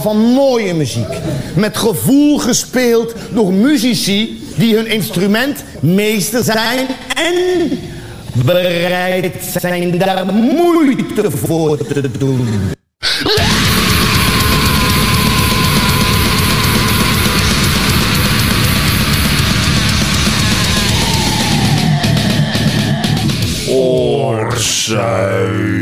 van mooie muziek. Met gevoel gespeeld door muzici die hun instrument meester zijn en bereid zijn daar moeite voor te doen. Oorsuis.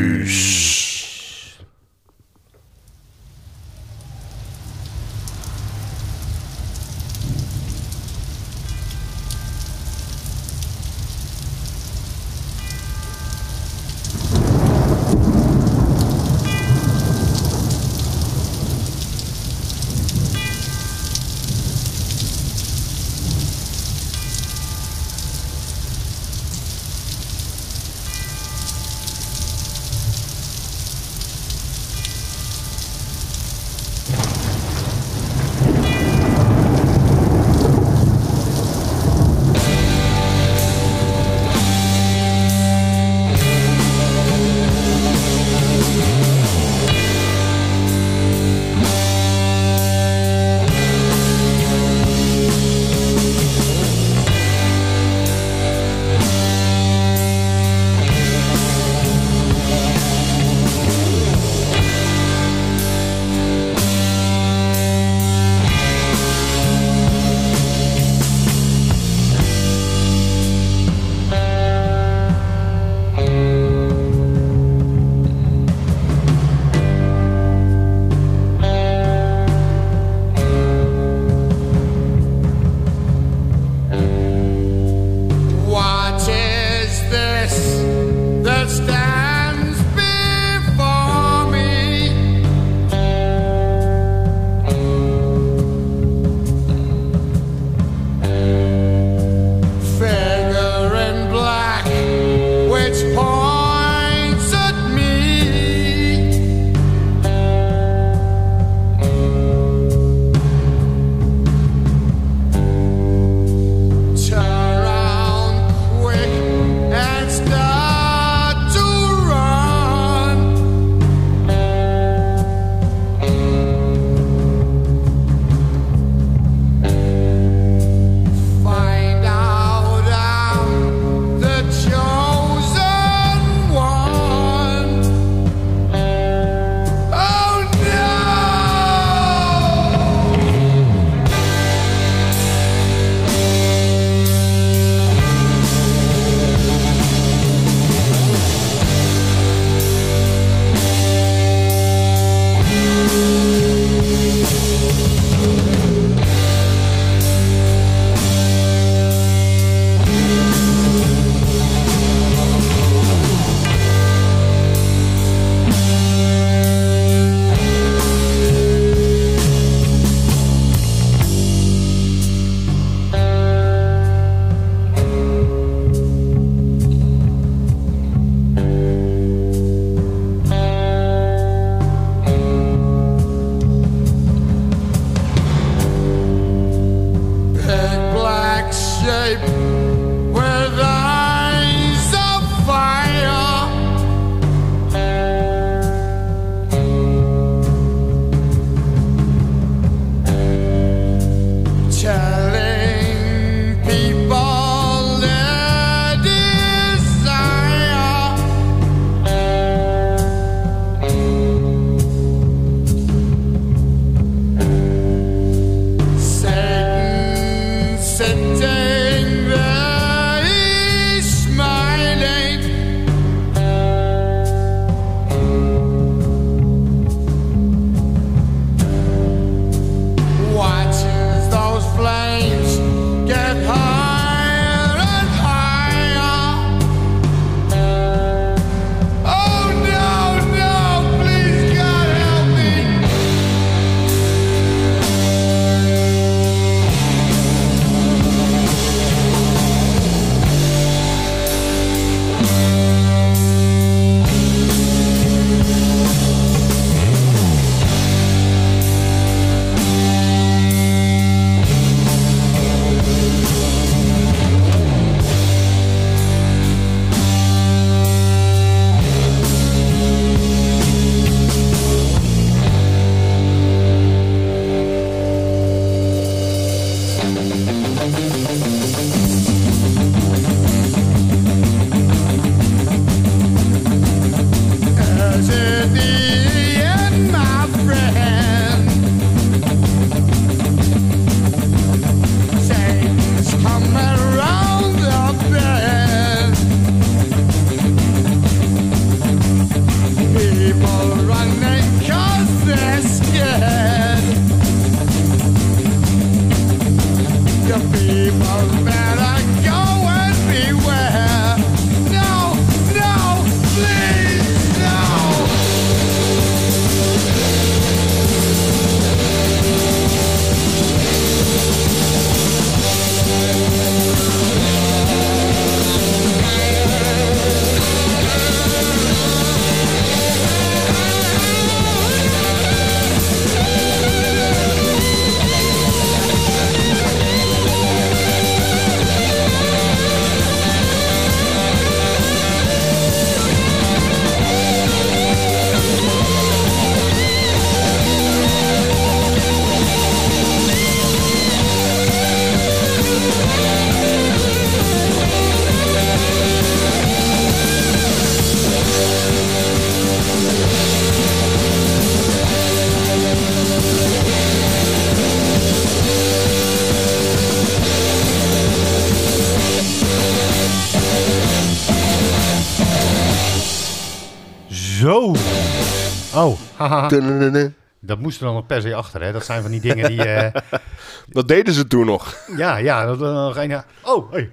Dat moest er dan nog per se achter, hè? Dat zijn van die dingen die... eh, Dat deden ze toen nog. ja, ja, dat nog een... Oh, hey.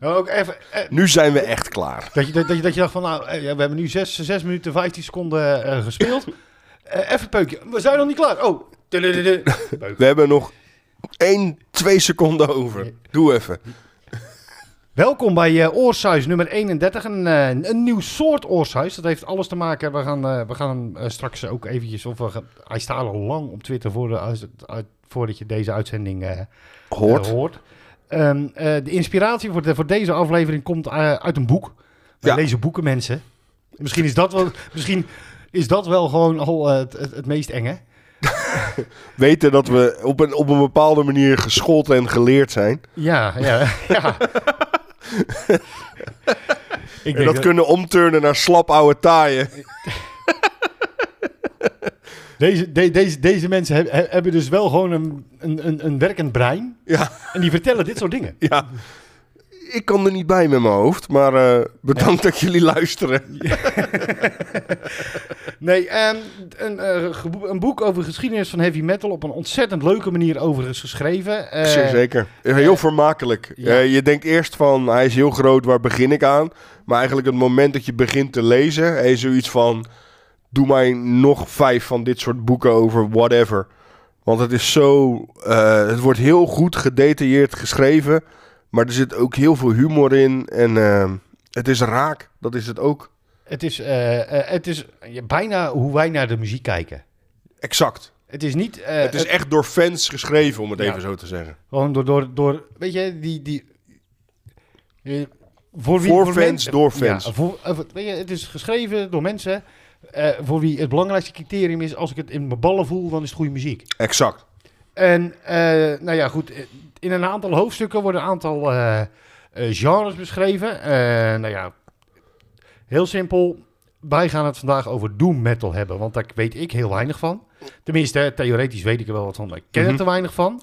Ook even... eh, Nu zijn we echt klaar. Dat je, dat, je, dat je dacht van, nou, eh, ja, we hebben nu 6, 6 minuten 15 seconden gespeeld. Even peukje. We zijn nog niet klaar. Oh. We hebben nog 1, 2 seconden over. Doe even. Welkom bij eh Oorsuis nummer 31. Een, eh, een nieuw soort Oorsuis. Dat heeft alles te maken. We gaan, eh, we gaan straks ook eventjes... Of we gaan- hij staat al lang op Twitter voor de, uit- uit- voordat je deze uitzending Hoort. eh, hoort. Ehm, eh, de inspiratie voor, de, voor deze aflevering komt uit een boek. Wij Ja. lezen boeken, mensen. Misschien is dat wel, misschien is dat wel gewoon al het, het, het meest enge. Weten dat we op een, op een bepaalde manier geschoold en geleerd zijn. Ja, ja, ja. Ik En dat kunnen omturnen naar slap oude taaien. Deze, de- deze, deze mensen heb- he- hebben dus wel gewoon een, een, een, een werkend brein. Ja, En die vertellen dit soort dingen. ja. Ik kan er niet bij met mijn hoofd, maar eh, bedankt dat jullie luisteren. Nee, ehm, een, eh, een boek over geschiedenis van heavy metal. Op een ontzettend leuke manier overigens geschreven. Eh, Zeer zeker. Heel vermakelijk. ja. Je denkt eerst van, hij is heel groot, waar begin ik aan? Maar eigenlijk het moment dat je begint te lezen, hij is zoiets van... Doe mij nog vijf van dit soort boeken over whatever. Want het is zo... het wordt heel goed gedetailleerd geschreven. Maar er zit ook heel veel humor in. En eh, het is raak. Dat is het ook. Het is, eh, eh, het is bijna hoe wij naar de muziek kijken. Exact. Het is niet... eh, het is echt door fans geschreven, om het Ja. even zo te zeggen. Gewoon door, door, door weet je, die... die voor Voor voor fans, mensen- door fans. Ja, voor, weet je, het is geschreven door mensen voor wie het belangrijkste criterium is... als ik het in mijn ballen voel, dan is het goede muziek. Exact. En eh, nou ja, goed. eh, In een aantal hoofdstukken worden een aantal eh, genres beschreven. Nou ja, heel simpel. Wij gaan het vandaag over doom metal hebben, want daar weet ik heel weinig van. Tenminste, theoretisch weet ik er wel wat van, maar ik ken Mhm. er te weinig van.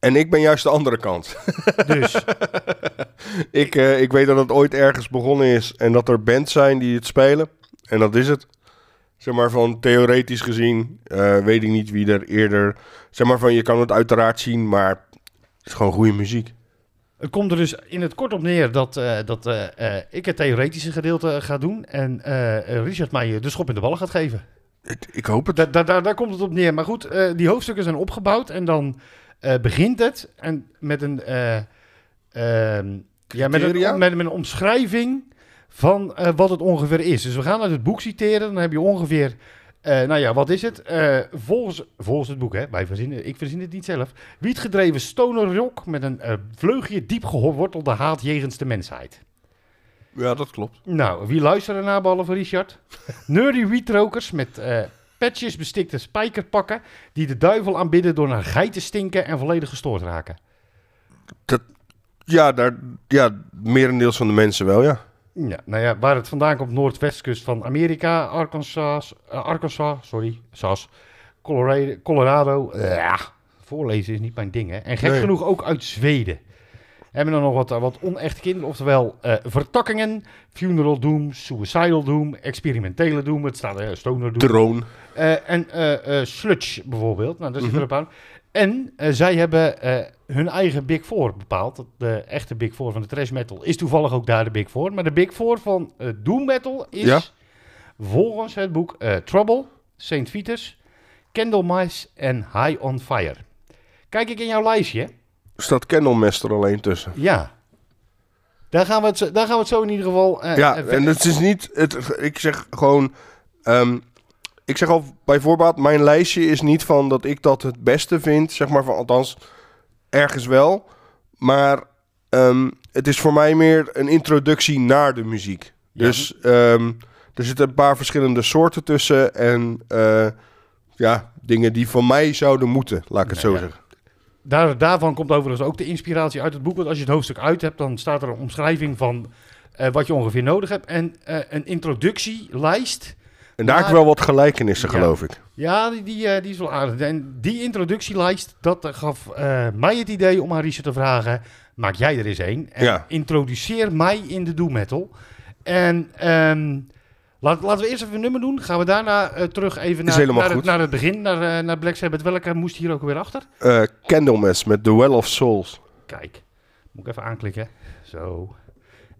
En ik ben juist de andere kant. Dus Ik, ik weet dat het ooit ergens begonnen is en dat er bands zijn die het spelen. En dat is het. Zeg maar van theoretisch gezien eh, weet ik niet wie er eerder... Zeg maar van je kan het uiteraard zien, maar het is gewoon goede muziek. het komt er dus in het kort op neer dat, eh, dat eh, ik het theoretische gedeelte ga doen en Richard mij de schop in de ballen gaat geven. Het- ik hoop het. Daar, daar, komt het op neer. Maar goed, die hoofdstukken zijn opgebouwd en dan begint het en met een, eh, ehm, ja, met, een, met, met een omschrijving van eh, wat het ongeveer is. Dus we gaan uit het boek citeren. Dan heb je ongeveer, eh, nou ja, wat is het? Eh, volgens, volgens het boek, hè, wij verzinnen, ik verzin het niet zelf. Wietgedreven stoner rock met een vleugje diep gewortelde haat jegens de mensheid. Ja, dat klopt. Nou, wie luisteren naar behalve Richard? Nerdy wietrokers met patches bestikte spijkerpakken... die de duivel aanbidden door naar geiten stinken en volledig gestoord raken. Ja, daar, ja, merendeels van de mensen wel, ja. Ja, nou ja, waar het vandaan komt, noordwestkust van Amerika, Arkansas, eh, Arkansas, sorry, SAS, Colorado, Colorado ja, voorlezen is niet mijn ding, hè. En gek Nee. genoeg ook uit Zweden. We hebben dan nog wat, wat onechte kinderen, oftewel eh, vertakkingen, funeral doom, suicidal doom, experimentele doom, het staat er, stoner doom. Drone. Eh, en eh eh, sludge bijvoorbeeld, nou, daar zit Mhm. erop aan. En eh, zij hebben eh, hun eigen Big Four bepaald. De echte Big Four van de thrash metal is toevallig ook daar de Big Four. Maar de Big Four van eh, doom metal is Ja. volgens het boek eh, Trouble, Saint Vitus, Candlemice en High on Fire. Kijk ik in jouw lijstje? Staat Candlemaster alleen tussen. Ja. Daar gaan we het, zo- daar gaan we het zo in ieder geval... eh, Ja, en het is niet... Het, ik zeg gewoon... ehm, ik zeg al bij voorbaat, mijn lijstje is niet van dat ik dat het beste vind. Zeg maar van, althans, ergens wel. Maar ehm, het is voor mij meer een introductie naar de muziek. Ja. Dus ehm, er zitten een paar verschillende soorten tussen. En eh, ja, dingen die van mij zouden moeten, laat ik het zo ja. zeggen. Daar, daarvan komt overigens ook de inspiratie uit het boek. Want als je het hoofdstuk uit hebt, dan staat er een omschrijving van eh, wat je ongeveer nodig hebt. En eh, een introductielijst. En daar heb ik wel wat gelijkenissen, Ja. geloof ik. Ja, die, die, eh, die is wel aardig. En die introductielijst, dat eh, gaf eh, mij het idee om aan Richard te vragen... maak jij er eens een en Ja. introduceer mij in de doom metal. En ehm, Laat, laten we eerst even een nummer doen. Gaan we daarna terug even naar, naar, het, goed. naar het begin, naar, naar Black Sabbath. Welke moest hier ook weer achter? Candlemass met The Well of Souls. Kijk, moet ik even aanklikken. Zo.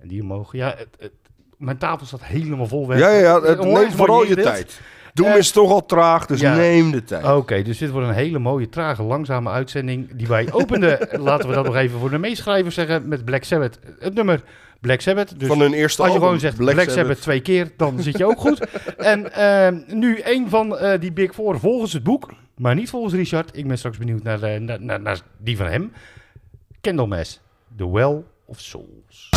En die omhoog. Ja, het, het- mijn tafel staat helemaal vol weg. Ja, ja. Het, Onwijs neem mooi vooral je tijd. Doen Eh, is toch al traag, dus ja. neem de tijd. Oké, dus dit wordt een hele mooie, trage, langzame uitzending die wij openden. Laten we dat nog even voor de meeschrijvers zeggen met Black Sabbath. Het nummer Black Sabbath. Dus Van hun eerste als je album, gewoon zegt Black, Sabbath. twee keer, dan zit je ook goed. En ehm, nu een van eh, die Big Four volgens het boek, maar niet volgens Richard. Ik ben straks benieuwd naar, eh, naar, naar, naar die van hem. Candlemass, The Well of Souls.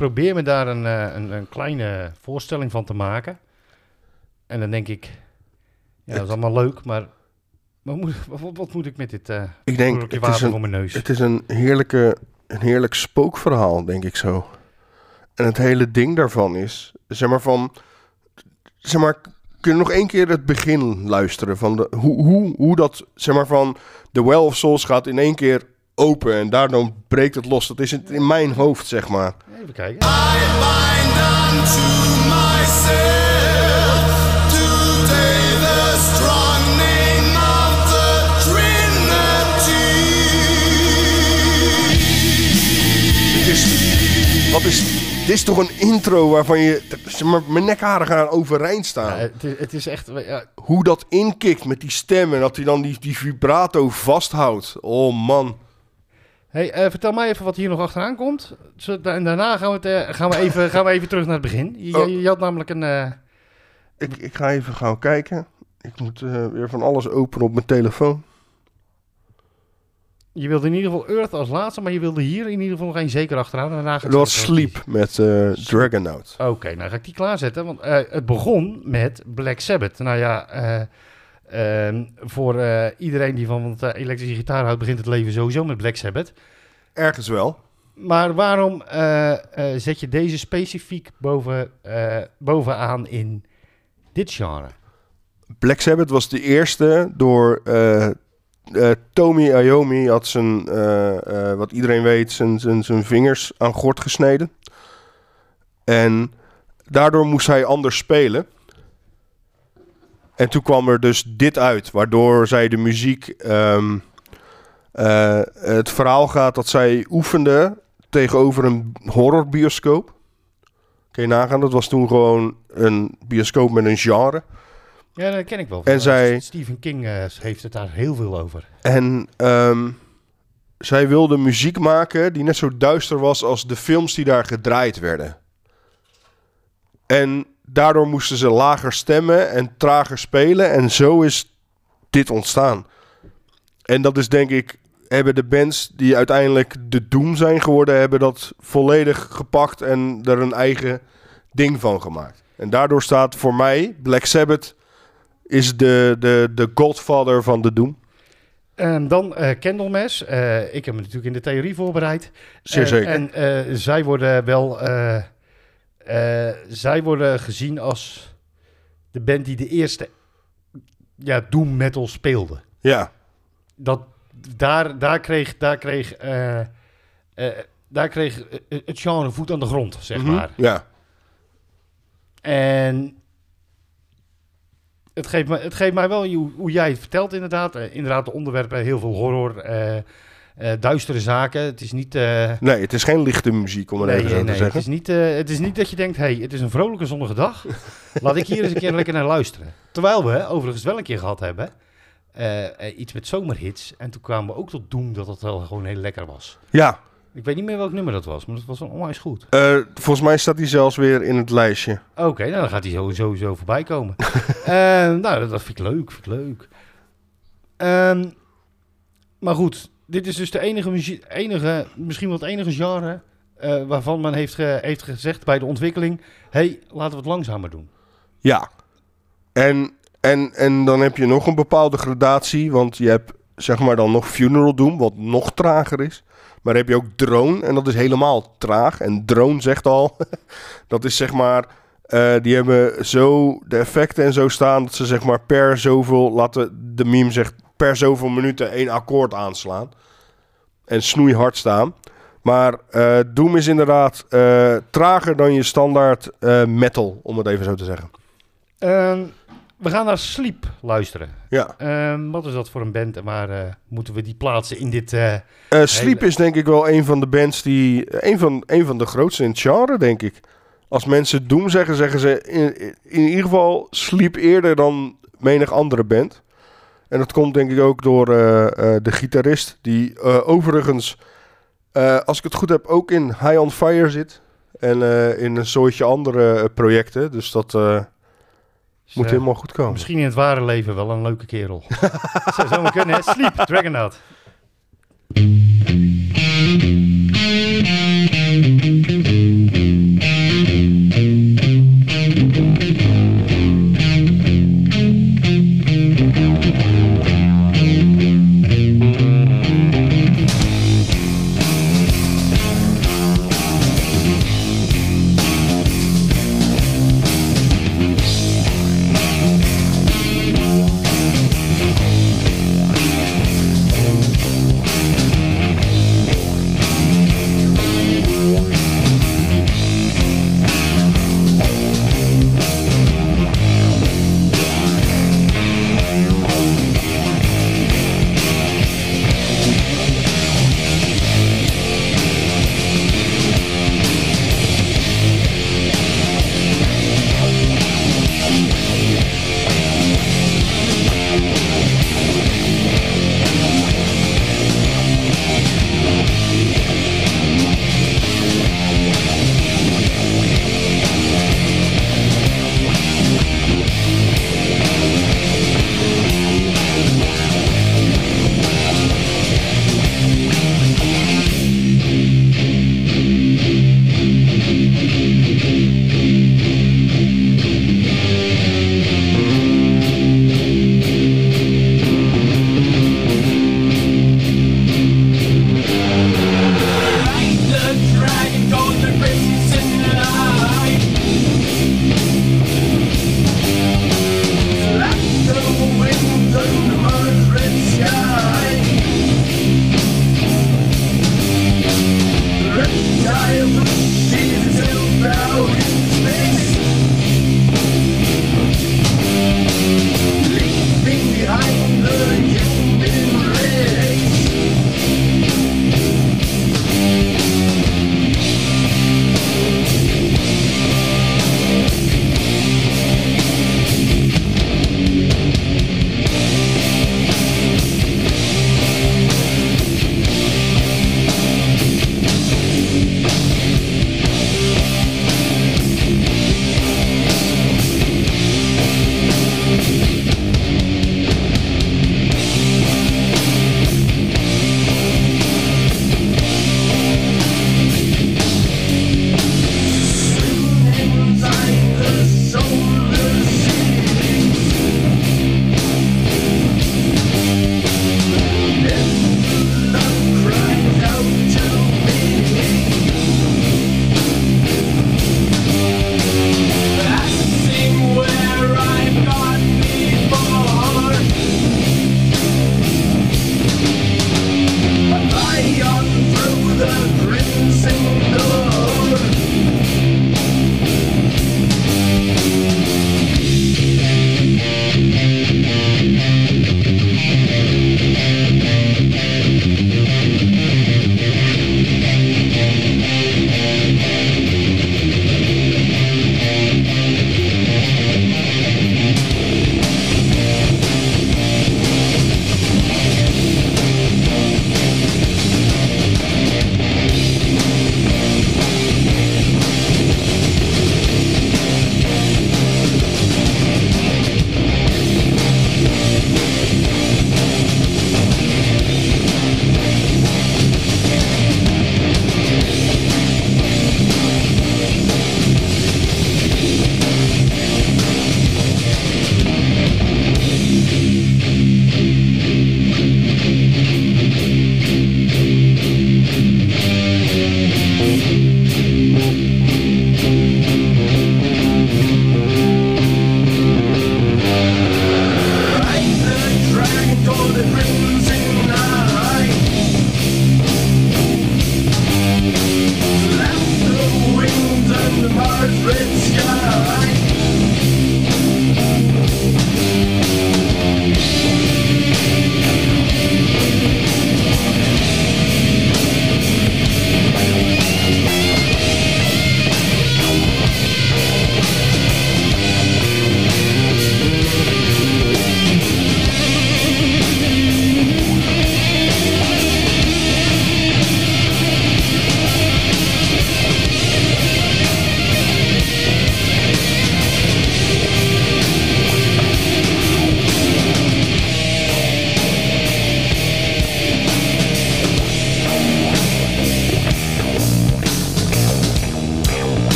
Probeer me daar een, eh, een, een kleine voorstelling van te maken. En dan denk ik, ja, dat is allemaal leuk, maar wat moet, wat, wat moet ik met dit eh Ik denk, het is, een, voor mijn neus? het is een, heerlijke, een heerlijk spookverhaal, denk ik zo. En het hele ding daarvan is, zeg maar van, zeg maar, kun je nog één keer het begin luisteren van de, hoe, hoe, hoe dat, zeg maar van, The Well of Souls gaat in één keer open en daardoor breekt het los. Dat is het in mijn hoofd, zeg maar. Even kijken. I bind unto myself today the strong name of the Trinity. Dit is, wat is, dit is toch een intro waarvan je, zeg maar, mijn nekharen gaan overeind staan. Ja, het, is- het is echt... Ja, Hoe dat inkikt met die stem en dat hij dan die, die vibrato vasthoudt. Oh man. Hey, eh, vertel mij even wat hier nog achteraan komt. En daarna gaan we, het, eh, gaan, we even, gaan we even terug naar het begin. Je, Oh. je, je had namelijk een... eh, Ik, ik ga even gaan kijken. Ik moet weer van alles openen op mijn telefoon. je wilde in ieder geval Earth als laatste, maar je wilde hier in ieder geval nog één zeker achteraan. Daarna ga ik Dat was zo- Sleep met Dragonaut. Oké, nou ga ik die klaarzetten. Want het begon met Black Sabbath. Nou ja, eh, ehm, voor eh, iedereen die van want, eh, elektrische gitaar houdt, begint het leven sowieso met Black Sabbath. Ergens wel. Maar waarom eh, zet je deze specifiek boven, bovenaan in dit genre? Black Sabbath was de eerste door Tommy Iommi had zijn, wat iedereen weet, zijn, zijn, zijn vingers aan gort gesneden. En daardoor moest hij anders spelen. En toen kwam er dus dit uit, waardoor zij de muziek. ehm, eh, het verhaal gaat dat zij oefende tegenover een horrorbioscoop. Kun je nagaan, dat was toen gewoon een bioscoop met een genre. Ja, dat ken ik wel. En Eh, zij- Stephen King eh, heeft het daar heel veel over. En ehm, zij wilde muziek maken die net zo duister was als de films die daar gedraaid werden. En daardoor moesten ze lager stemmen en trager spelen. En zo is dit ontstaan. En dat is denk ik hebben de bands die uiteindelijk de Doom zijn geworden, hebben dat volledig gepakt en er een eigen ding van gemaakt. En daardoor staat voor mij Black Sabbath is de, de, de godfather van de Doom. En dan eh Candlemass. Eh, ik heb me natuurlijk in de theorie voorbereid. Zeer Eh, zeker. En zij worden wel... eh, zij worden gezien als de band die de eerste ja, doom metal speelde. Ja, Dat, daar, daar kreeg, daar kreeg, eh, eh, daar kreeg het genre voet aan de grond, zeg Mhm. maar. ja. En het geeft, me, het geeft mij wel hoe, hoe jij het vertelt, inderdaad. Inderdaad, de onderwerpen, heel veel horror, eh, eh, duistere zaken. Het is niet... eh, Nee, het is geen lichte muziek, om het nee, even zo nee, te nee, het, zeggen. is niet, eh, het is niet dat je denkt, hey, het is een vrolijke zonnige dag. Laat ik hier eens een keer lekker naar luisteren. Terwijl we overigens wel een keer gehad hebben, iets met zomerhits. En toen kwamen we ook tot Doom dat het wel gewoon heel lekker was. Ja, Ik weet niet meer welk nummer dat was, maar dat was wel onwijs goed. volgens mij staat hij zelfs weer in het lijstje. Oké, nou dan gaat hij sowieso, voorbij komen. Eh, nou, dat, dat vind ik leuk, vind ik leuk. Ehm, maar goed, dit is dus de enige, enige misschien wel het enige genre eh, waarvan men heeft, heeft gezegd bij de ontwikkeling... hey, laten we het langzamer doen. Ja. En, en, en dan heb je nog een bepaalde gradatie, want je hebt zeg maar dan nog Funeral Doom, wat nog trager is. Maar heb je ook Drone en dat is helemaal traag. En Drone zegt al, dat is zeg maar, eh, die hebben zo de effecten en zo staan dat ze zeg maar per zoveel, laten de meme zegt, per zoveel minuten één akkoord aanslaan. En snoeihard staan. Maar eh, Doom is inderdaad eh, trager dan je standaard eh, metal, om het even zo te zeggen. Ehm, we gaan naar Sleep luisteren. Ja. Ehm, wat is dat voor een band en waar moeten we die plaatsen in dit... Sleep Hele- is denk ik wel een van de bands die... Een van, een van de grootste in het genre, denk ik. Als mensen Doom zeggen, zeggen ze in, in ieder geval Sleep eerder dan menig andere band. En dat komt denk ik ook door eh, eh, de gitarist, die eh, overigens, als ik het goed heb, ook in High on Fire zit. En in een soortje andere projecten. Dus dat moet helemaal goed komen. Misschien in het ware leven wel een leuke kerel. Zou zomaar kunnen, hè? Sleep, Dragonaut.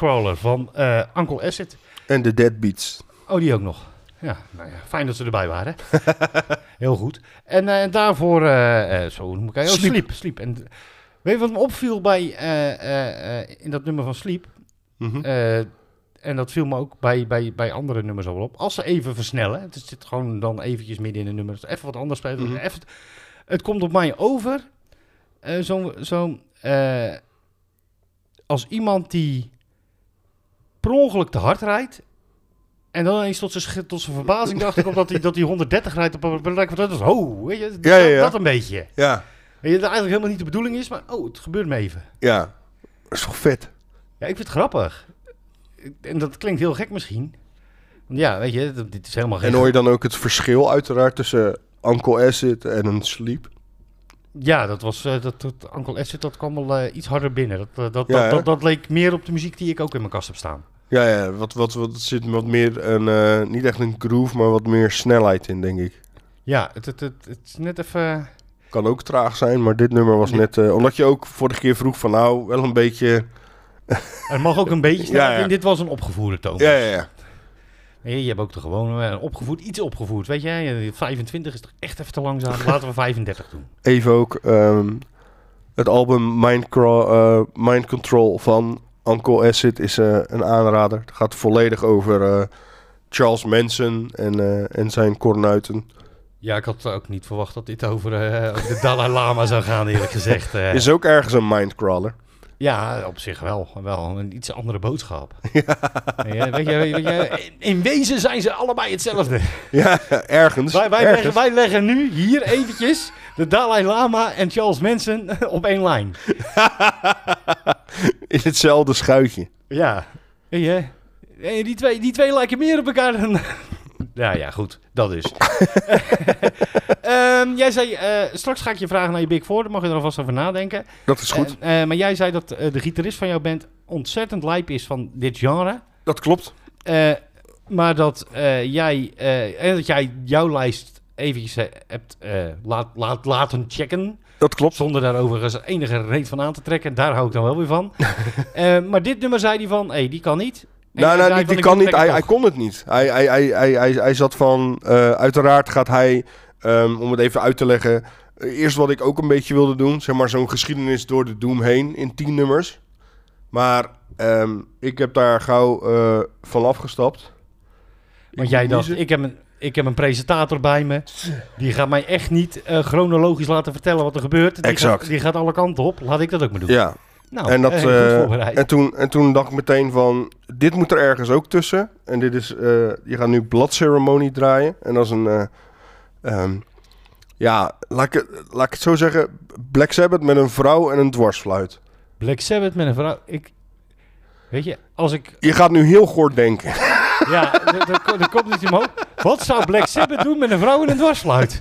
Mindcrawler van eh Uncle Acid. En de Deadbeats. Oh, die ook nog. Ja, nou ja, fijn dat ze erbij waren. Heel goed. En eh, daarvoor, eh, zo moet ik oh, Sleep. Sleep. Sleep. En weet je wat me opviel bij, in dat nummer van Sleep? Mhm. En dat viel me ook bij, bij, bij andere nummers al op. Als ze even versnellen, het zit gewoon dan eventjes midden in een nummer, even wat anders spelen. Mhm. even, het komt op mij over, zo'n, eh, als iemand die per ongeluk te hard rijdt. En dan eens tot zijn, sch- tot zijn verbazing dacht ik op dat hij, dat hij 130 rijdt op een plek. Dat is, oh, weet je, Ja, ja, ja. dat een beetje. Ja, Weet je, dat eigenlijk helemaal niet de bedoeling is, maar oh, het gebeurt me even. ja. Dat is toch vet? Ja, ik vind het grappig. En dat klinkt heel gek misschien. Want ja, weet je, dat- dit is helemaal geen... En hoor je dan ook het verschil uiteraard tussen Uncle Acid en een Sleep? Ja, dat was... eh, dat, dat Uncle Acid, dat kwam wel eh, iets harder binnen. Dat, eh, dat, Ja, dat, dat, dat leek meer op de muziek die ik ook in mijn kast heb staan. Ja, ja. Wat, wat, wat er zit wat meer een, niet echt een groove, maar wat meer snelheid in, denk ik. Ja, het, het, het, het is net even... Kan ook traag zijn, maar dit nummer was net... omdat je ook vorige keer vroeg van nou, wel een beetje... Het mag ook een beetje snel. Ja, ja. En dit was een opgevoerde toon. Ja, ja, ja. Nee, je hebt ook de gewone eh, opgevoerd, iets opgevoerd. Weet jij, 25 is toch echt even te langzaam. Laten we 35 doen. Even ook ehm, het album Mind, eh, Mind Control van Uncle Acid is eh, een aanrader. Het gaat volledig over eh, Charles Manson en, eh, en zijn kornuiten. Ja, ik had ook niet verwacht dat dit over, eh, de Dalai Lama zou gaan, eerlijk gezegd. eh. Is ook ergens een mindcrawler. Ja, op zich wel. Wel een iets andere boodschap. Ja. weet je, weet je, in wezen zijn ze allebei hetzelfde. Ja, ergens. Wij, wij, ergens. leggen, wij leggen nu hier eventjes de Dalai Lama en Charles Manson op één lijn. In hetzelfde schuitje. Ja. Weet je, eh, die twee, die twee lijken meer op elkaar dan... Ja, ja, goed. Dat is. Ehm, jij zei, eh, straks ga ik je vragen naar je Big Four. Daar mag je er alvast over nadenken. Dat is goed. Eh, maar jij zei dat eh, de gitarist van jouw band ontzettend lijp is van dit genre. dat klopt. Maar dat, jij, en dat jij jouw lijst eventjes hebt laat, laat, laten checken. Dat klopt. Zonder daar overigens enige reet van aan te trekken. Daar hou ik dan wel weer van. Maar dit nummer zei hij van, hé, die kan niet. Nou, nou die, kan niet. Hij, hij kon het niet. Hij, hij, hij, hij, hij, hij zat van... eh, uiteraard gaat hij, ehm, om het even uit te leggen... eh, eerst wat ik ook een beetje wilde doen. Zeg maar zo'n geschiedenis door de Doom heen in tien nummers. Maar ehm, ik heb daar gauw eh, van afgestapt. Want jij dacht, ik heb, een, ik heb een presentator bij me. Die gaat mij echt niet chronologisch laten vertellen wat er gebeurt. Die Exact. Gaat, die gaat alle kanten op. Laat ik dat ook maar doen. Ja, Nou, en, dat, eh, eh, en, toen, en toen dacht ik meteen van... Dit moet er ergens ook tussen. En dit is... eh, je gaat nu Blood Ceremony draaien. En dat is een... eh, ehm, ja, laat ik, het- laat ik het zo zeggen. Black Sabbath met een vrouw en een dwarsfluit. Black Sabbath met een vrouw. Ik, weet je, als ik Je gaat nu heel goor denken. Ja, er- ko- komt iets omhoog. Wat zou Black Sabbath doen met een vrouw in een dwarsfluit?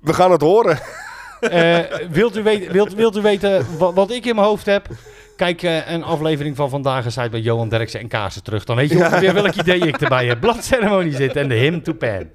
We gaan het horen. Eh, wilt, u weten, wilt, wilt u weten wat, wat ik in mijn hoofd heb? Kijk eh, een aflevering van Vandaag is bij Johan Derksen en Kaarsen terug. Dan weet je ongeveer welk idee ik erbij heb. Bladceremonie zit en de hymn to Pan.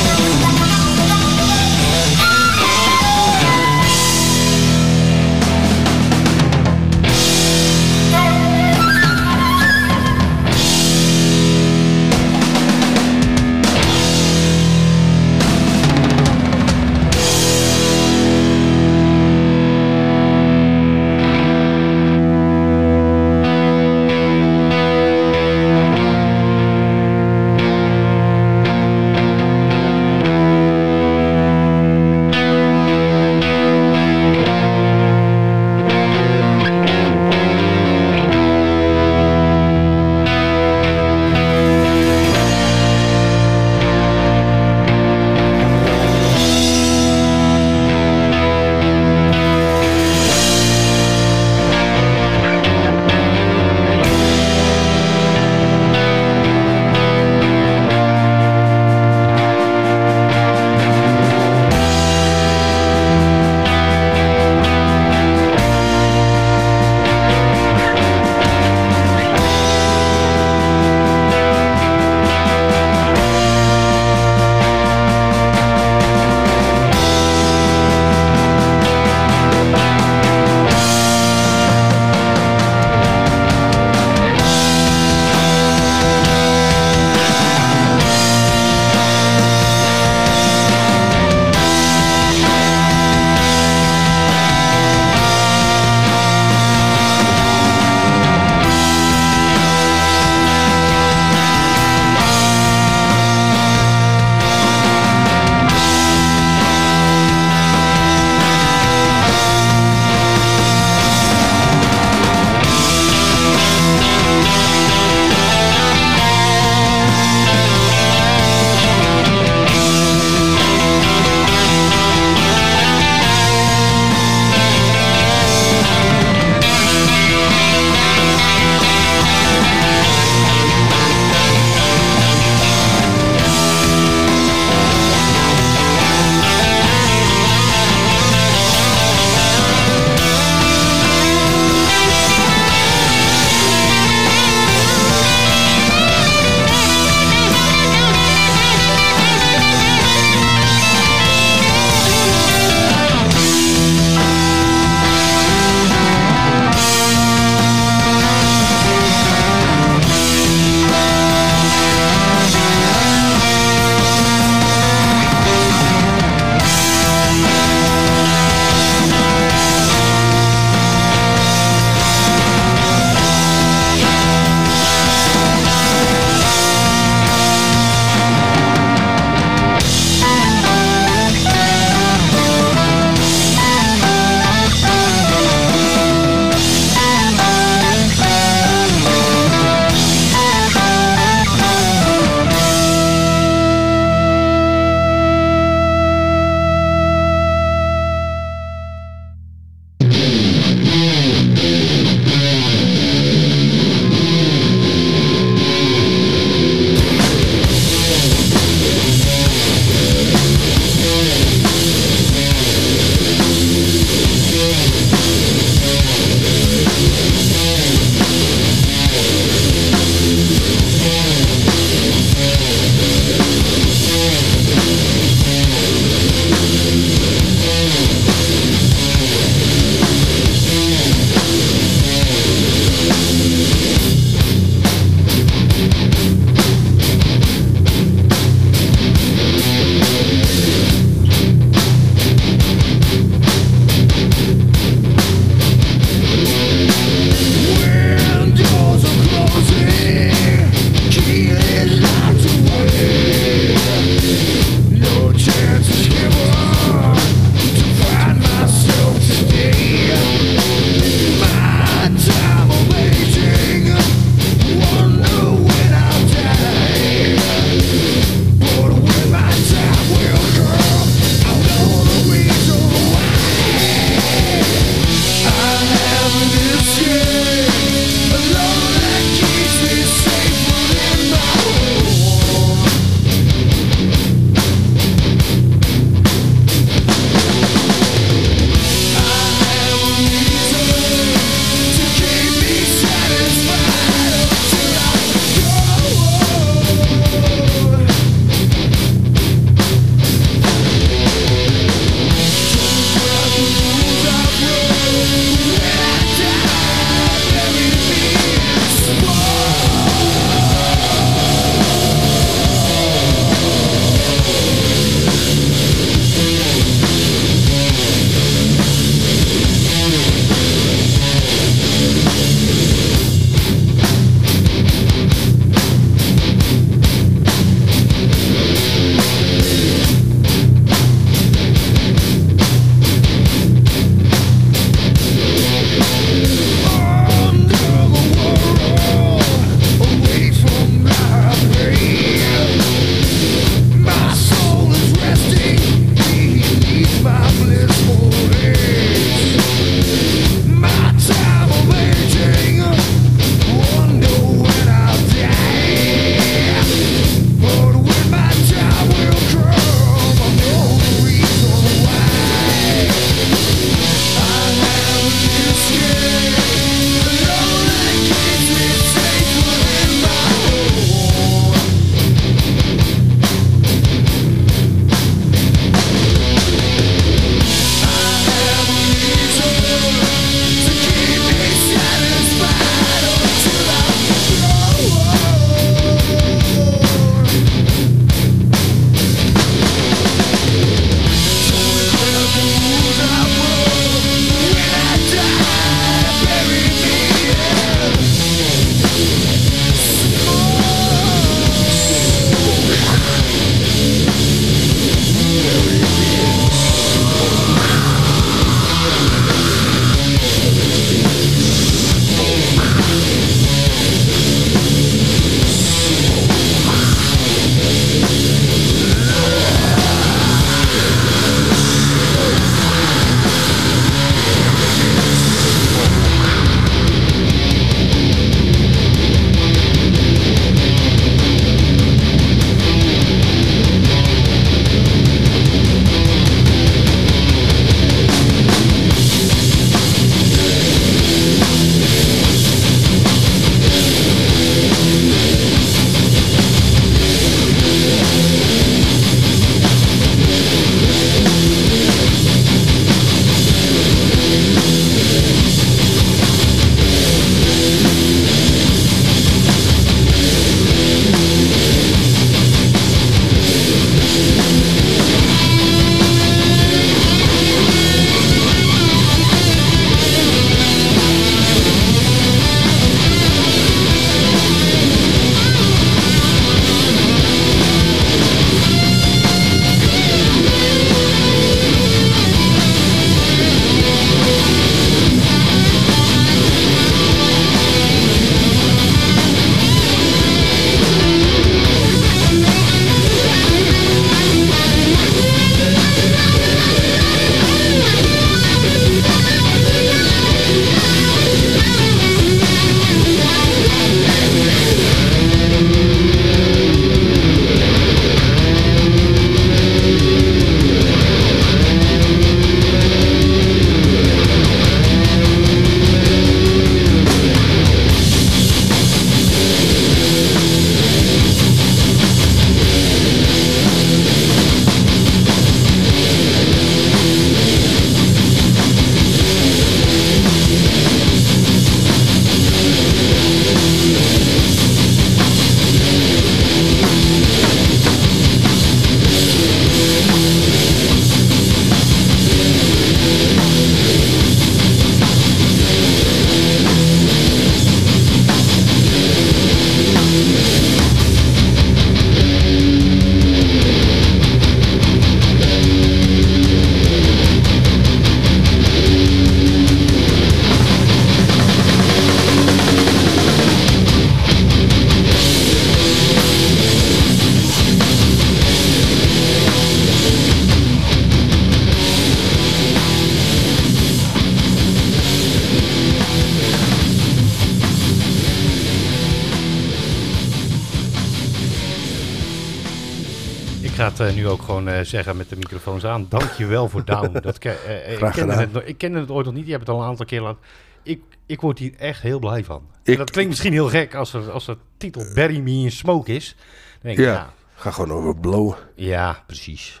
Zeggen met de microfoons aan. Dankjewel voor Down. Dat ke- eh, eh, ik, kende het, ik kende het ooit nog niet. Je hebt het al een aantal keer laten. Ik, ik word hier echt heel blij van. Ik- dat klinkt misschien heel gek als, er, als de titel Bury Me in Smoke is. Dan denk ik, Ja. Ga gewoon over blowen. Ja, precies.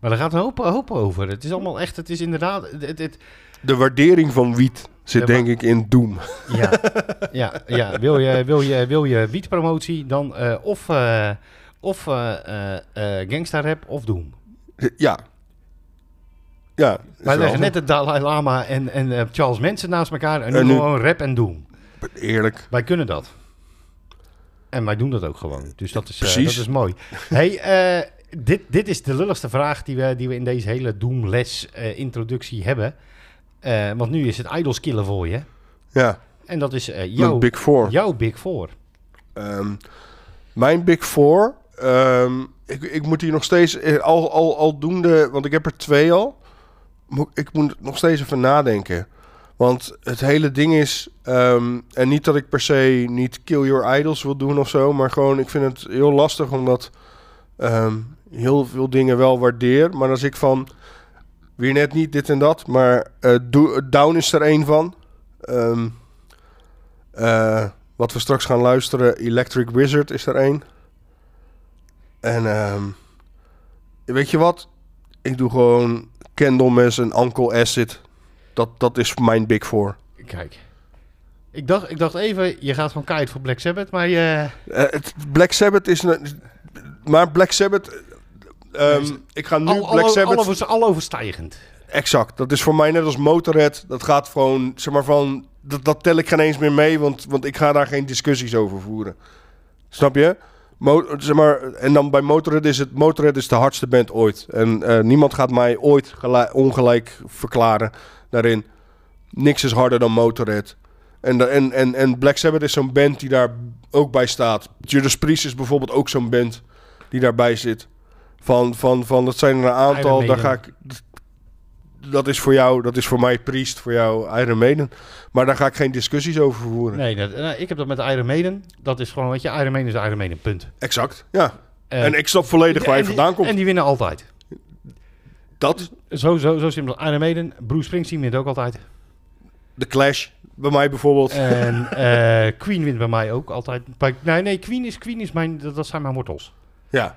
Maar daar gaat een hoop, hoop over. Het is allemaal echt, het is inderdaad... Het, het, De waardering van wiet zit Ja, denk ik in Doom. ja, ja, ja. Wil, je, wil, je, wil je wietpromotie, dan eh, of, of eh eh, eh, gangsta rap of Doom. Ja. Ja. Wij leggen net de Dalai Lama en, en Charles Manson naast elkaar en nu, En nu- gewoon rap en Doom. Eerlijk. Wij kunnen dat. En wij doen dat ook gewoon. Dus dat is, Precies. dat is mooi. hey, dit, dit is de lulligste vraag die we, die we in deze hele Doom-les eh, introductie hebben. Want nu is het idols killen voor je. Ja. En dat is Mijn jouw, Big Four. jouw Big Four. Ehm, mijn Big Four. Ehm, ik, ik moet hier nog steeds eh, al, al, aldoende, want ik heb er twee al. Ik moet nog steeds even nadenken. Want het hele ding is, ehm, en niet dat ik per se niet Kill Your Idols wil doen of zo, maar gewoon ik vind het heel lastig omdat ehm, heel veel dingen wel waardeer. Maar als ik van, weer net niet dit en dat, maar eh, Do- Down is er één van. Eh, wat we straks gaan luisteren, Electric Wizard is er één. En ehm, weet je wat? Ik doe gewoon Candlemas en Uncle Acid. Dat, dat is mijn Big Four. Kijk. Ik dacht, ik dacht even, je gaat gewoon keihard voor Black Sabbath, maar je... Eh, het, Black Sabbath is... een- Maar Black Sabbath... ehm, ik ga nu al, Black al, Sabbath... al, al overstijgend. Exact. Dat is voor mij net als Motorhead. Dat gaat gewoon, zeg maar van... Dat, dat tel ik geen eens meer mee, want, want ik ga daar geen discussies over voeren. Snap je? Mo zeg maar, en dan bij Motorhead is het... Motorhead is de hardste band ooit. En eh, niemand gaat mij ooit gelijk- ongelijk verklaren daarin. Niks is harder dan Motorhead. En, en, en, en Black Sabbath is zo'n band die daar ook bij staat. Judas Priest is bijvoorbeeld ook zo'n band die daarbij zit. Van, van, van dat zijn er een aantal, daar ga ik... Dat is voor jou, dat is voor mij Priest, voor jou Iron Maiden. Maar daar ga ik geen discussies over voeren. Nee, dat, nou, ik heb dat met Iron Maiden. Dat is gewoon, weet je, Iron Maiden is Iron Maiden, punt. Exact, ja. Eh, en ik snap volledig waar je die- vandaan komt. En die winnen altijd. dat, Zo, zo, zo simpel. Iron Maiden, Bruce Springsteen wint ook altijd. de Clash, bij mij bijvoorbeeld. En eh, Queen wint bij mij ook altijd. Nee, nee, Queen is, Queen is mijn, dat, dat zijn mijn wortels. ja,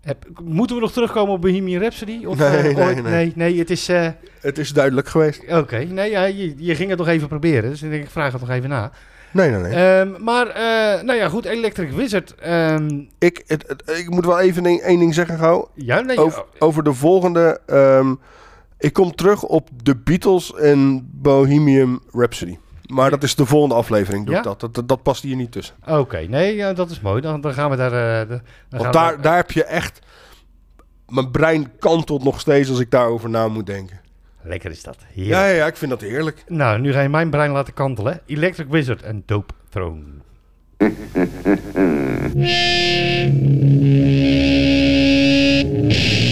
Heb, moeten we nog terugkomen op Bohemian Rhapsody? Of, Nee, eh, nee, nee. nee, nee, het is... eh, het is duidelijk geweest. Oké, nee, ja, je, je ging het nog even proberen. Dus ik denk, ik vraag het nog even na. Nee, nee, nee. Ehm, maar, eh, nou ja, goed, Electric Wizard. ehm, ik, het, het- ik moet wel even één ding zeggen, gauw. ja, nee, Over, over de volgende. ehm, ik kom terug op de Beatles en Bohemian Rhapsody. Maar dat is de volgende aflevering. Doe Ja? ik dat. Dat, dat. dat past hier niet tussen. Oké, nee, ja, dat is mooi. Dan, dan gaan we daar... eh, de- dan gaan Want we daar, daar heb je echt... Mijn brein kantelt nog steeds als ik daarover na moet denken. Lekker is dat. Ja, Heerlijk. ja, ja, ik vind dat heerlijk. Nou, nu ga je mijn brein laten kantelen. Electric Wizard en Dope Throne.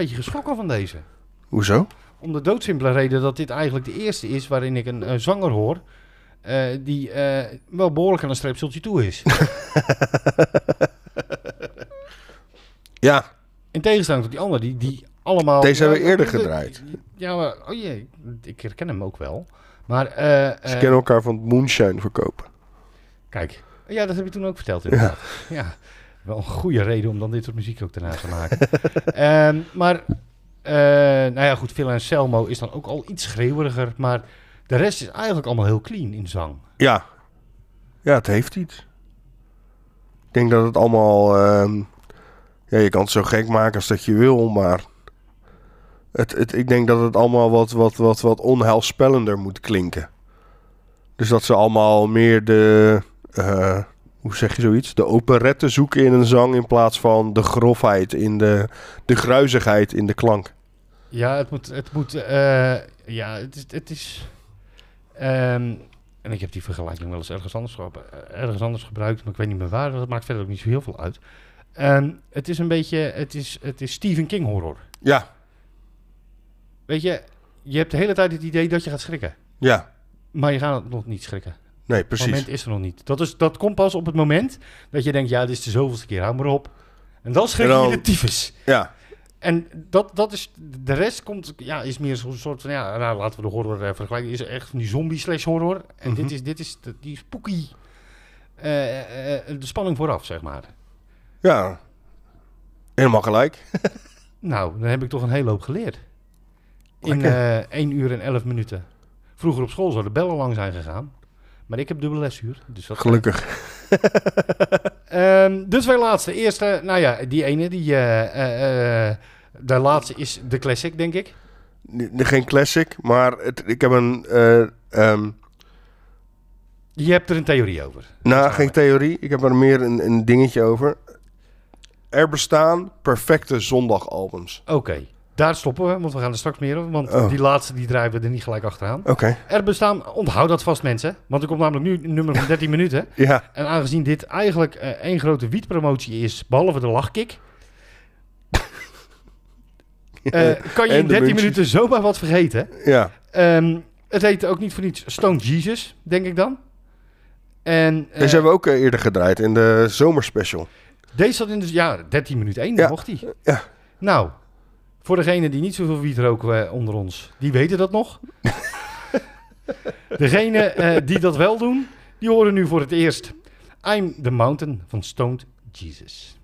beetje, geschrokken van deze. Hoezo? Om de doodsimpele reden dat dit eigenlijk de eerste is waarin ik een eh, zanger hoor. eh, die eh, wel behoorlijk aan een streepseltje toe is. Ja, In tegenstelling tot die andere, die, die allemaal... Deze hebben we Ja, eerder de- gedraaid. Ja, maar, oh jee, ik herken hem ook wel. Maar, ze kennen elkaar van het moonshine verkopen. kijk, ja, dat heb je toen ook verteld inderdaad. Ja. Wel een goede reden om dan dit soort muziek ook daarna te maken. Ehm, maar, eh, nou ja, goed, Phil en Selmo is dan ook al iets schreeuweriger, maar de rest is eigenlijk allemaal heel clean in zang. Ja. Ja, het heeft iets. Ik denk dat het allemaal... ehm, ja, je kan het zo gek maken als dat je wil, maar... Het, het, ik denk dat het allemaal wat, wat, wat, wat onheilspellender moet klinken. Dus dat ze allemaal meer de... eh, hoe zeg je zoiets? De operette zoeken in een zang... in plaats van de grofheid, in de, de gruizigheid in de klank. Ja, het moet, het moet, eh, ja, het is, het is, ehm, en ik heb die vergelijking wel eens ergens anders, eh, ergens anders gebruikt, maar ik weet niet meer waar, dat maakt verder ook niet zo heel veel uit. Ehm, het is een beetje, het is, het is Stephen King horror. Ja, Weet je, je hebt de hele tijd het idee dat je gaat schrikken, ja. maar je gaat nog niet schrikken. Nee, Het precies. moment is er nog niet. Dat, is, dat komt pas op het moment dat je denkt, ja, dit is de zoveelste keer, hou maar op. En dan schrik En je dan- de tyfus. Ja, En dat, dat is, de rest komt, ja, is meer zo'n soort van, ja, nou, laten we de horror eh, vergelijken. Is echt van die zombie slash horror. En Mhm. dit is, dit is de- die spooky, eh, eh, de spanning vooraf, zeg maar. ja. Helemaal gelijk. Nou, dan heb ik toch een hele hoop geleerd. In eh 1 uur en 11 minuten. Vroeger op school zouden de bellen lang zijn gegaan. Maar ik heb dubbele lesuur. Dus dat Gelukkig. Ehm, de twee laatste. Eerste, nou ja, die ene, die, eh, eh, eh, de laatste is de classic, denk ik. N- Geen classic, maar het, ik heb een... eh, ehm, Je hebt er een theorie over. nou, geen theorie. Ik heb er meer een, een dingetje over. Er bestaan perfecte zondagalbums. Oké, daar stoppen we, want we gaan er straks meer over. Want Oh. die laatste die draaien we er niet gelijk achteraan. Oké. Er bestaan, onthoud dat vast mensen, want er komt namelijk nu een nummer van 13 minuten. Ja. En aangezien dit eigenlijk eh, één grote wietpromotie is, behalve de lachkick, eh, kan je in de 13 muntjes. minuten zomaar wat vergeten. Ja. Ehm, het heet ook niet voor niets Stone Jesus, denk ik dan. En eh, Deze hebben we ook eh, eerder gedraaid in de zomerspecial. deze zat in de, ja, 13 minuten 1, Ja. mocht die. Ja. Nou, voor degene die niet zoveel wiet roken eh, onder ons, die weten dat nog. Degene eh, die dat wel doen, die horen nu voor het eerst I'm the Mountain van Stoned Jesus.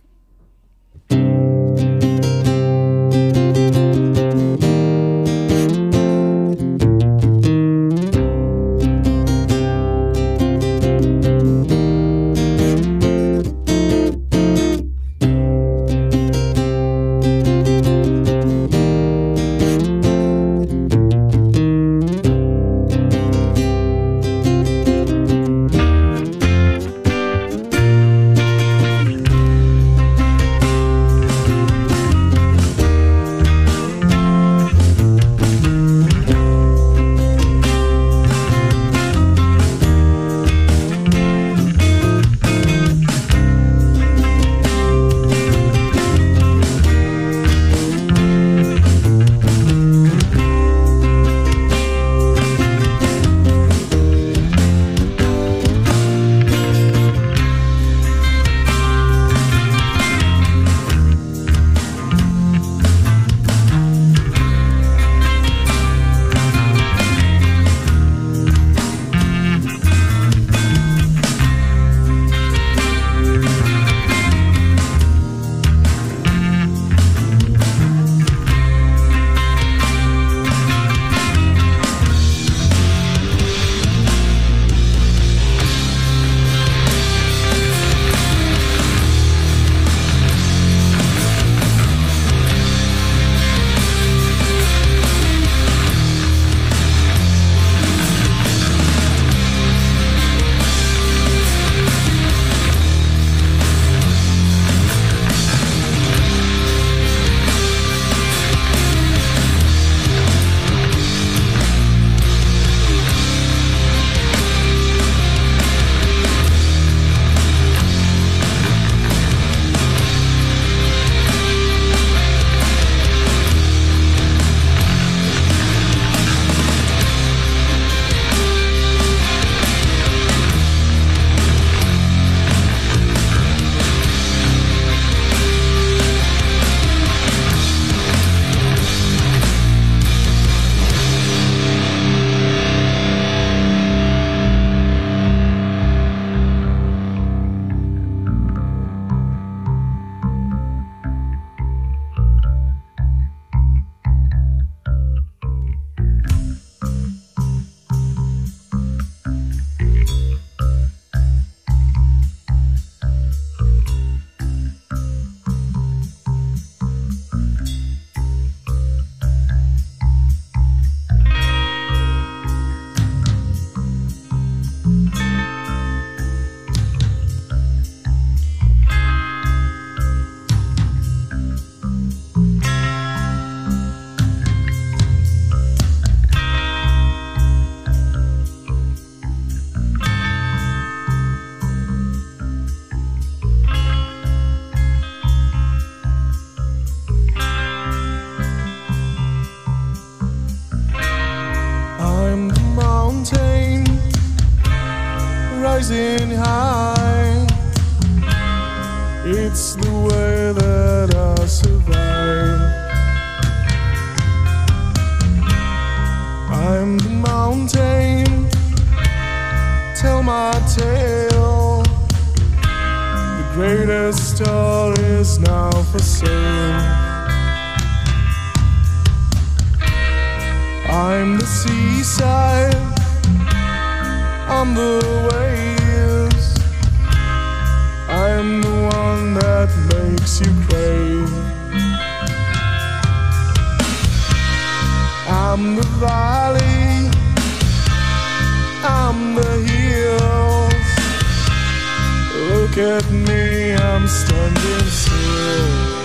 I'm the waves. I'm the one that makes you crave I'm the valley. I'm the hills. Look at me, I'm standing still.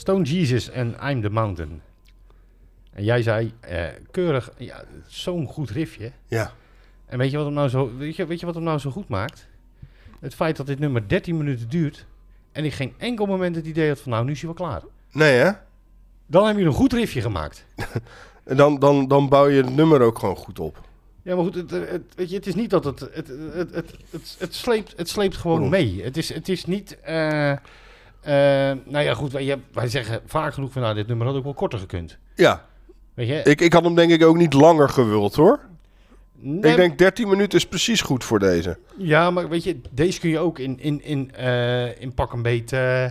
Stone Jesus en I'm the Mountain. En jij zei, eh, keurig, ja, zo'n goed riffje. Ja. En weet je, wat hem nou zo, weet, je, weet je wat hem nou zo goed maakt? Het feit dat dit nummer 13 minuten duurt en ik geen enkel moment het idee had van nou, nu is hij wel klaar. Nee, hè? Dan heb je een goed riffje gemaakt. En dan, dan, dan bouw je het nummer ook gewoon goed op. Ja, maar goed, het, het, weet je, het is niet dat het... Het, het, het, het, het, sleept, het sleept gewoon mee. Het is, het is niet... eh, nou ja, goed, wij, wij zeggen vaak genoeg van... Nou, dit nummer had ook wel korter gekund. Ja, Weet je? ik, ik had hem denk ik ook niet langer gewild hoor. Nee, Ik denk 13 minuten is precies goed voor deze. Ja, maar weet je, deze kun je ook in, in, in, eh, in pak een beet... eh,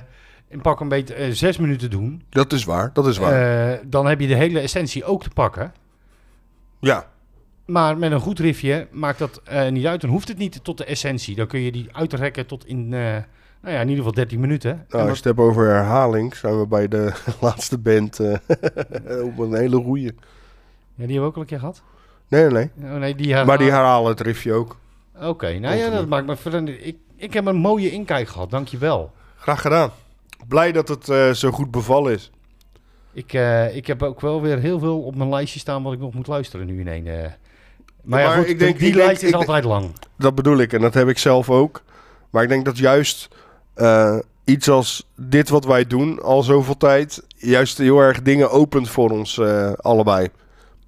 in pak een beet eh, zes minuten doen. Dat is waar, dat is waar. Eh, dan heb je de hele essentie ook te pakken. ja, Maar met een goed riffje maakt dat eh, niet uit. Dan hoeft het niet tot de essentie. Dan kun je die uitrekken tot in, eh, nou ja, in ieder geval 13 minuten. En nou, als je het hebt over herhaling, zijn we bij de laatste band eh, op een hele goeie. ja, die hebben we ook al een keer gehad. Nee, nee. Oh, nee, die Maar die herhalen het riffje ook. Oké, nou ja, dat maakt me verder... Ik, ik heb een mooie inkijk gehad, dankjewel. Graag gedaan. Blij dat het eh, zo goed bevallen is. Ik, eh, ik heb ook wel weer heel veel op mijn lijstje staan wat ik nog moet luisteren nu in één. Maar, ja, goed, ik denk- die ik denk- lijst is ik- altijd lang. Dat bedoel ik en dat heb ik zelf ook. Maar ik denk dat juist eh, iets als dit wat wij doen al zoveel tijd... juist heel erg dingen opent voor ons eh, allebei.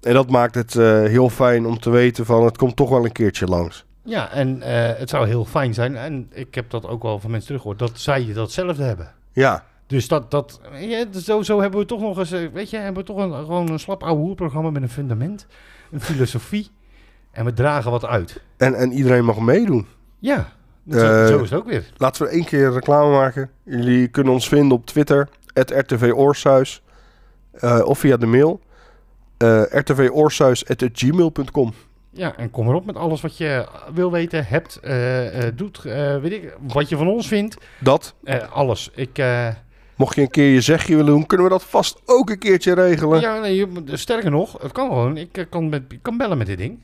En dat maakt het eh, heel fijn om te weten van het komt toch wel een keertje langs. Ja, en het zou heel fijn zijn, en ik heb dat ook wel van mensen teruggehoord, dat zij datzelfde hebben. Ja, Dus dat, dat ja, zo, zo hebben we toch nog eens, weet je, hebben we toch een, gewoon een slap ouwe hoerprogramma met een fundament, een filosofie. En we dragen wat uit. en, en iedereen mag meedoen. Ja, zo, Eh, zo is het ook weer. Laten we één keer reclame maken. Jullie kunnen ons vinden op Twitter, RTV Oorshuis. eh, of via de mail. rtvoorsuis.gmail.com Ja, en kom erop met alles wat je wil weten, hebt, doet, weet ik, wat je van ons vindt. Dat, alles. Ik, mocht je een keer je zegje willen doen, kunnen we dat vast ook een keertje regelen. ja, nee, je- sterker nog, het kan gewoon. Ik kan, met, ik kan bellen met dit ding.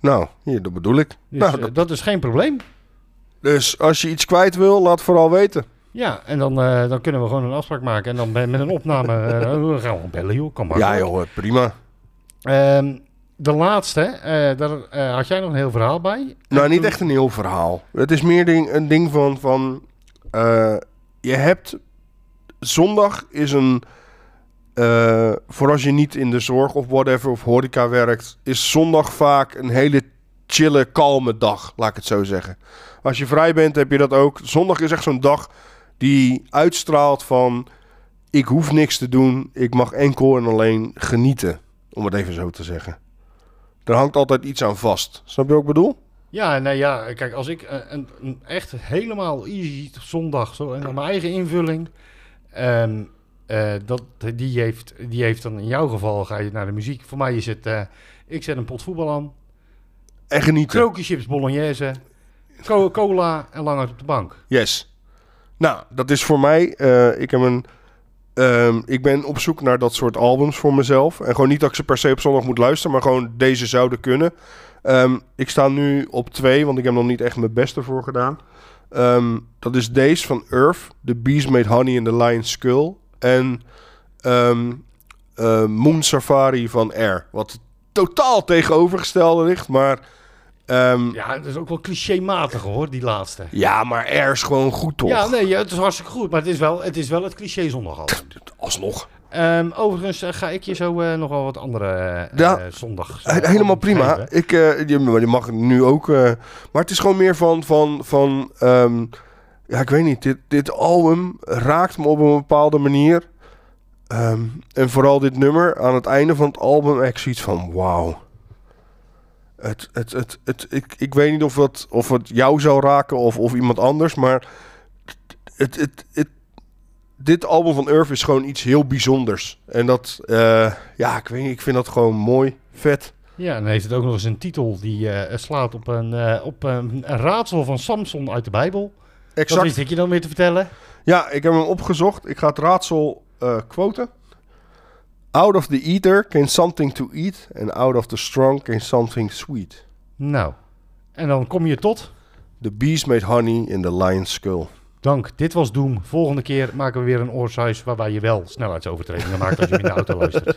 Nou, hier, dat bedoel ik. Dus nou, dat- dat is geen probleem. Dus als je iets kwijt wil, laat vooral weten. Ja, en dan, eh, dan kunnen we gewoon een afspraak maken. En dan bij- met een opname eh, gaan we gewoon bellen, joh. Kan maar. Ja joh, prima. Ehm, de laatste, eh, daar had jij nog een heel verhaal bij. Nou, En niet toen- echt een heel verhaal. Het is meer ding, een ding van... van je hebt... Zondag is een... voor als je niet in de zorg of whatever of horeca werkt... is zondag vaak een hele chille, kalme dag, laat ik het zo zeggen. Als je vrij bent, heb je dat ook. Zondag is echt zo'n dag die uitstraalt van... ik hoef niks te doen, ik mag enkel en alleen genieten. Om het even zo te zeggen. Er hangt altijd iets aan vast. Snap je wat ik bedoel? Ja, nee, ja, kijk, als ik eh, een, een echt helemaal easy zondag, zo, en dan mijn eigen invulling, ehm, eh, dat, die, heeft, die heeft dan in jouw geval, ga je naar de muziek. Voor mij is het, eh, ik zet een pot voetbal aan, En genieten. krookjeschips bolognese, Coca-Cola en lang uit op de bank. Yes. Nou, dat is voor mij. eh, ik, heb een, ehm, ik ben op zoek naar dat soort albums voor mezelf. En gewoon niet dat ik ze per se op zondag moet luisteren, maar gewoon deze zouden kunnen. Ehm, ik sta nu op twee, want ik heb nog niet echt mijn beste voor gedaan. Ehm, dat is deze van Earth, The Beast Made Honey in the Lion's Skull. En eh, Moon Safari van Air. Wat totaal tegenovergestelde ligt, maar... ehm, Ja, dat is ook wel clichématig hoor, die laatste. ja, maar Air is gewoon goed, toch? Ja, nee, het is hartstikke goed, maar het is wel het, is wel het cliché zondag al. Alsnog. Ehm, overigens eh, ga ik je zo eh, nog wel wat andere eh Ja. eh, zondag. He- Helemaal prima. Ik, eh, je, je mag nu ook. eh, maar het is gewoon meer van. van, van ehm, ja, ik weet niet. Dit, dit album raakt me op een bepaalde manier. En vooral dit nummer aan het einde van het album. Ik zoiets van: wauw. Het, het, het, het, ik, ik weet niet of het, of het jou zou raken of, of iemand anders. Maar het, het, het, dit album van Earth is gewoon iets heel bijzonders. En dat, eh, ja, ik weet niet. Ik vind dat gewoon mooi, vet. Ja, en dan heeft het ook nog eens een titel die eh, slaat op, een, eh, op een, een raadsel van Samson uit de Bijbel. Wat Exact. wist ik je dan weer te vertellen? Ja, ik heb hem opgezocht. Ik ga het raadsel quoten. Out of the eater came something to eat. And out of the strong came something sweet. Nou, en dan kom je tot... The beast made honey in the lion's skull. Dank. Dit was Doom. Volgende keer maken we weer een oorsuis waarbij je wel snelheidsovertredingen maakt als je in de auto luistert.